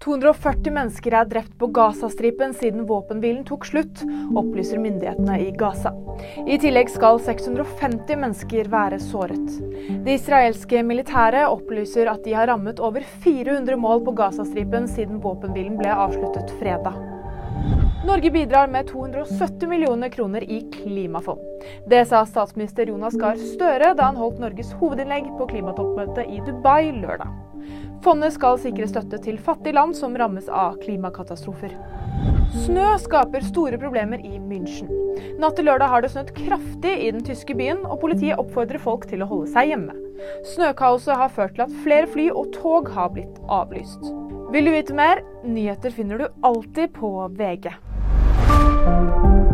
240 mennesker er drept på Gazastripen siden våpenhvilen tok slutt, opplyser myndighetene i Gaza. I tillegg skal 650 mennesker være såret. Det israelske militæret opplyser at de har rammet over 400 mål på Gazastripen siden våpenhvilen ble avsluttet fredag. Norge bidrar med 270 millioner kroner i klimafond. Det sa statsminister Jonas Gahr Støre da han holdt Norges hovedinnlegg på klimatoppmøtet i Dubai lørdag. Fondet skal sikre støtte til fattige land som rammes av klimakatastrofer. Snø skaper store problemer i München. Natt til lørdag har det snødd kraftig i den tyske byen, og politiet oppfordrer folk til å holde seg hjemme. Snøkaoset har ført til at flere fly og tog har blitt avlyst. Vil du vite mer? Nyheter finner du alltid på VG. Thank you.